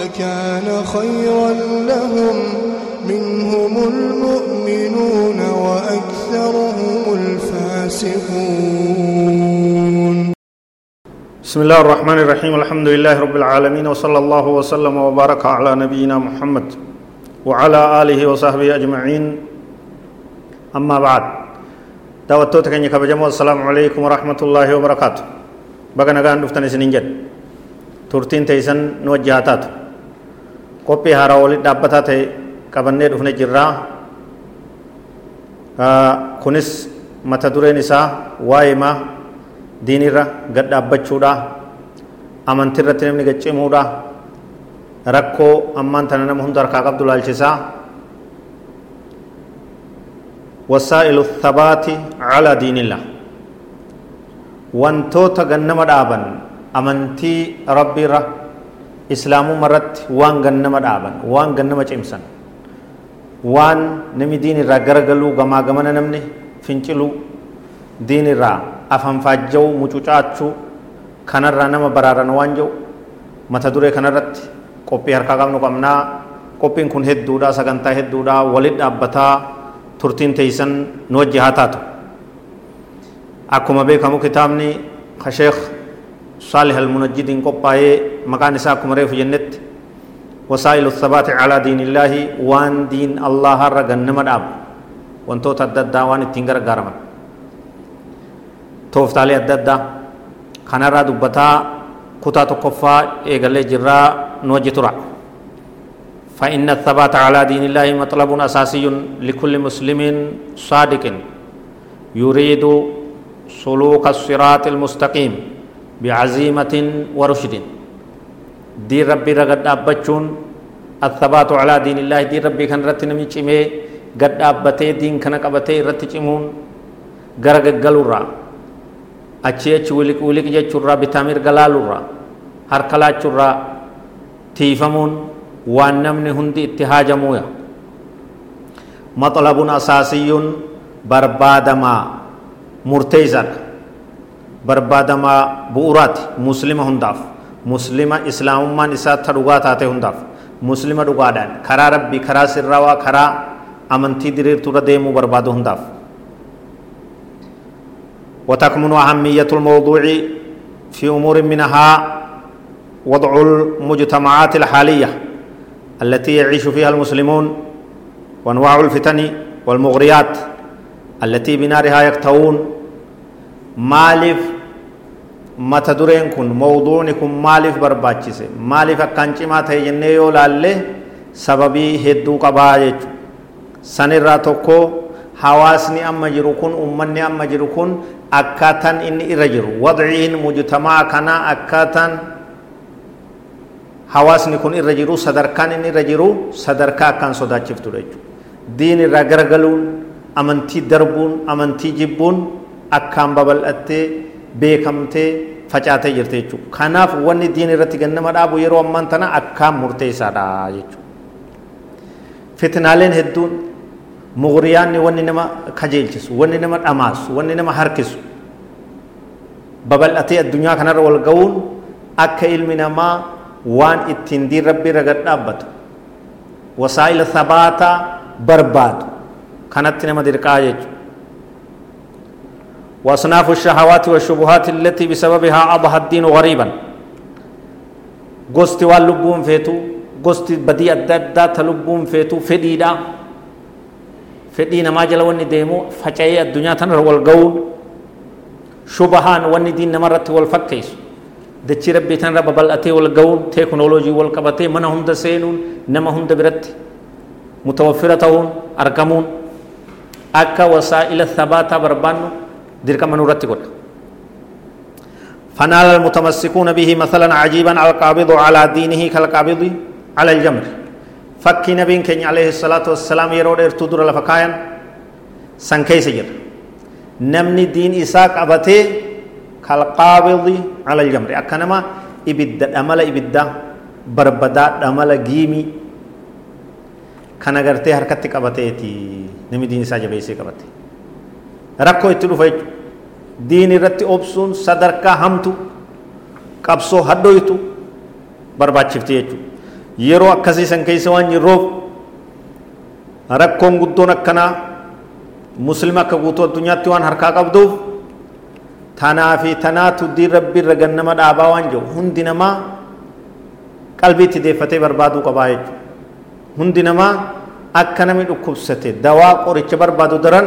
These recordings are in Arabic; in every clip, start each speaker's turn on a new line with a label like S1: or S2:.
S1: لكان خيرا لهم منهم المؤمنون وأكثرهم الفاسقون.
S2: بسم الله الرحمن الرحيم. الحمد لله رب العالمين وصلى الله وسلم وبارك على نبينا محمد وعلى آله وصحبه أجمعين. أما بعد دعوتك أن يكبجموا السلام عليكم ورحمة الله وبركاته. بقى نغان دفتن سنين جد. ترتين تيسن نوجهاتات قبي هارا ولد دابتا تي qabannee dhufne jirraa kunis mata dureen isaa waa'ee maa diinirra gad dhaabbachuudha amantiirratti namni gaccimuudha rakkoo ammaan tana nama hunda harkaa qabdu laalchisaa wasaa'ilu thabaati calaa diinillah wantoota gannama dhaaban amantii rabbiirra islaamummaa irratti waan gannama dhaaban waan gannama cimsan waan namni diin irraa garagaluu gamaa gamana namni finciluu diin irraa afanfaajja'uu mucucaachuu kanarraa nama baraaran waan jiru mata duree kanarratti qophii harkaa qabnu qabnaa qophiin kun hedduudha sagantaa hedduudha walit dhaabbataa turtiin teeysan nu wajji haa taatu akkuma beekamu kitaabni sheekh almunajjidiin qophaa'ee maqaan isaa akkuma reefu jennetti وسائل الثبات على دين الله وان دين الله رغن مداب وانتو تددا وان تنگر غرمن tooftaalee adda addaa kanarraa dubbataa kutaa tokkoffaa eegalee jirraa nu wajji tura فإن الثبات على دين الله مطلب أساسي لكل مسلم صادق يريد سلوك الصراط المستقيم بعزيمة ورشد دين ربي رغد أبتشون الثبات على دين الله دين ربي كان رتنا من قد أبتي دين كان قبتي رتشمون غرق قلورا achii achi wiliq wiliq jechuurraa bitaa mirga laaluurraa harka laachuurraa tiifamuun waan namni hundi itti haajamuuya maxlabun asaasiyyuun barbaadamaa bu'uraati muslima hundaaf muslima islaamummaan isaa ta dhugaa taate hundaaf muslima dhugaadhaan karaa rabbii karaa sirraawaa karaa amantii diriirtuura deemuu barbaadu hundaaf وتكمن أهمية الموضوع في أمور منها وضع المجتمعات الحالية التي يعيش فيها المسلمون وأنواع الفتن والمغريات التي بنارها يكتوون مالف mata dureen kun mawduucni kun maaliif barbaachise maaliif akkaan cimaa ta'e jennee yoo laalle sababii hedduu qabaa jechu sanirraa tokko hawaasni amma jiru kun ummanni amma jiru kun akkaataan inni irra jiru wadciin mujtamaa kanaa akkaataan hawaasni kun irra jiru sadarkaan inni irra jiru sadarkaa akkaan sodaachiftudha jechuudha diin irraa garagaluun amantii darbuun amantii jibbuun akkaan babal'attee beekamtee facaatee jirte jechuudha. Kanaaf wanni diin irratti gannama dhaabu yeroo ammaan tana akkaan murteessaadha jechuudha. Fitnaaleen hedduun mughriyaanni wanni nama kajeelchisu wanni nama dhamaasu wanni nama harkisu babal'atee addunyaa kanarra wal ga'uun akka ilmi namaa waan ittiin diin rabbii gad dhaabbatu wasaa'ila sabaataa barbaadu kanatti nama dirqaa jechuudha وأصناف الشهوات والشبهات التي بسببها أضحى الدين غريبا. قست واللبون فيتو قست بديع الدادة تلبون فيتو فديدا. فدينا ما جلو أني ديمو فجأي الدنيا تنر والقول. شبهان واني دين نمرت والفكيس. دچ ربي تن رب بل اتي والقول. تكنولوجي والكبتي من هم دسينون نما هم دبرت. متوفرتهم أركمون أكا وسائل الثبات بربانو dirqama nurratti godha فنال المتمسكون به مثلا عجيبا القابض على دينه كالقابض على الجمر nabiin keenya alayhi salaatu wassalaam yeroo dheertuu dura lafa kaayan san keessa jira namni diin isaa qabatee kalqaabidi ala aljamri akka nama ibidda dhamala ibiddaa barbadaa dhamala giimii kan agartee harkatti qabateeti namni diin isaa jabeessee diin irratti obsuun sadarkaa hamtu qabsoo hadhoytu barbaachifte jechuudha yeroo akkasii san keessa waan jirroof rakkoon guddoon akkanaa muslima akka guutuu addunyaatti waan harkaa qabduuf tanaa fi tanaatu diin rabbi irra gannama dhaabaa waan jiru hundi namaa qalbii itti deeffatee barbaaduu qabaa jechuudha hundi namaa akka namni dhukkubsate dawaa qoricha barbaadu daran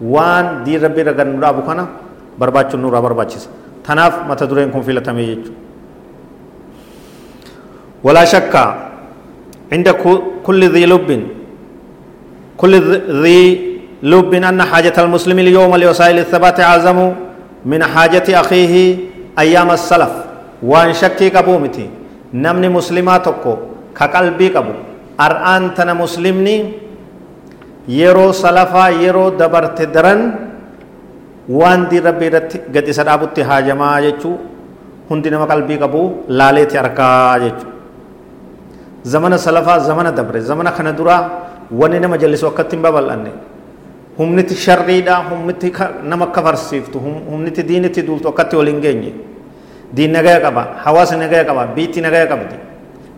S2: waan diin rabbi irra gannu dhaabu kana barbaachuun nurraa barbaachisa tanaaf mata dureen kun filatamee jechuudha ولا شك عند كل ذي لب كل ذي لب أن حاجة المسلم اليوم لوسائل الثبات أعظم من حاجة أخيه أيام السلف. وأن شكي كبومتي نمني مسلماتكو كقلبي كبو أرآن تنا مسلمني yeroo salafaa yeroo dabarte daran waan diin rabbii irratti gadi isa dhaabutti haajamaa jechuu hundi nama qalbii qabu laaleeti argaa jechuu zamana salafaa zamana dabre zamana kana duraa wanni nama jallisu akkatti hin babal'anne humniti sharriidha humniti nama akka farsiiftu humniti diinitti duultu akkatti wal hin geenye diin nagaya qaba hawaasa nagaya qaba biitti nagaya qabdi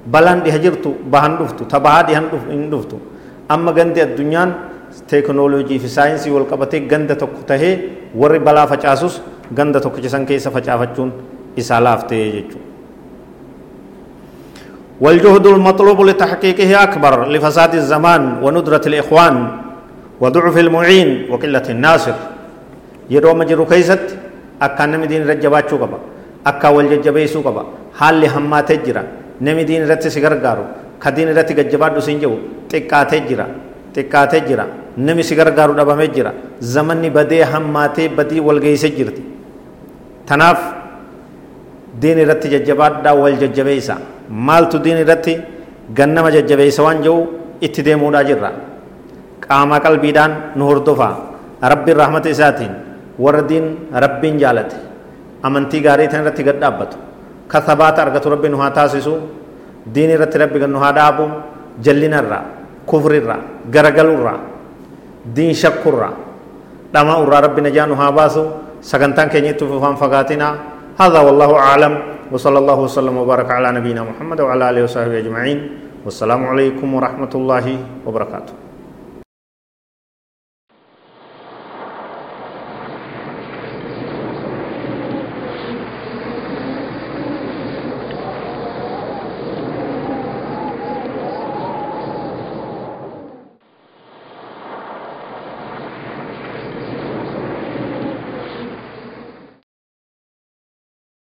S2: balaan dhiha jirtu bahan dhuftu ta bahaa dhihan hin dhuftu amma gandi addunyaan teeknooloojii fi saayinsii wal qabatee ganda tokko tahee warri balaa facaasus ganda tokkicha san keessa facaafachuun isaa laaftee jechuudha. والجهد المطلوب لتحقيقه أكبر لفساد الزمان وندرة الإخوان وضعف المعين وقلة الناصر يرو مجرو كيست أكا نمي دين رجباتشو أكا والججبيسو قبا حال لهما تجرى نمي دين رت سيغرغارو كدين رت ججباتو سنجو xiqqaatee jira xiqqaatee jira nami si gargaaru dhabamee jira zamanni badee hammaatee badii wal geeyse jirti tanaaf diin irratti jajjabaadhaa wal jajjabeeysa maaltu diin irratti gannama jajjabeeysa waan jiru itti deemuudhaa jirra qaama qalbiidhaan nu hordofaa rabbiin rahmata isaatiin warra diin rabbiin jaalate amantii gaarii tan irratti gad dhaabbatu ka sabaata argatu rabbi nu haa taasisu diin irratti rabbi nu haa dhaabu jallinarraa kufrirraa garagalurraa diin shakkurraa dhama'urraa rabbi najaanu haa baasu sagantaan keenya itti fufaan fagaatinaa هذا والله أعلم وصلى الله وسلم وبارك على نبينا محمد وعلى آله وصحبه أجمعين والسلام عليكم ورحمة الله وبركاته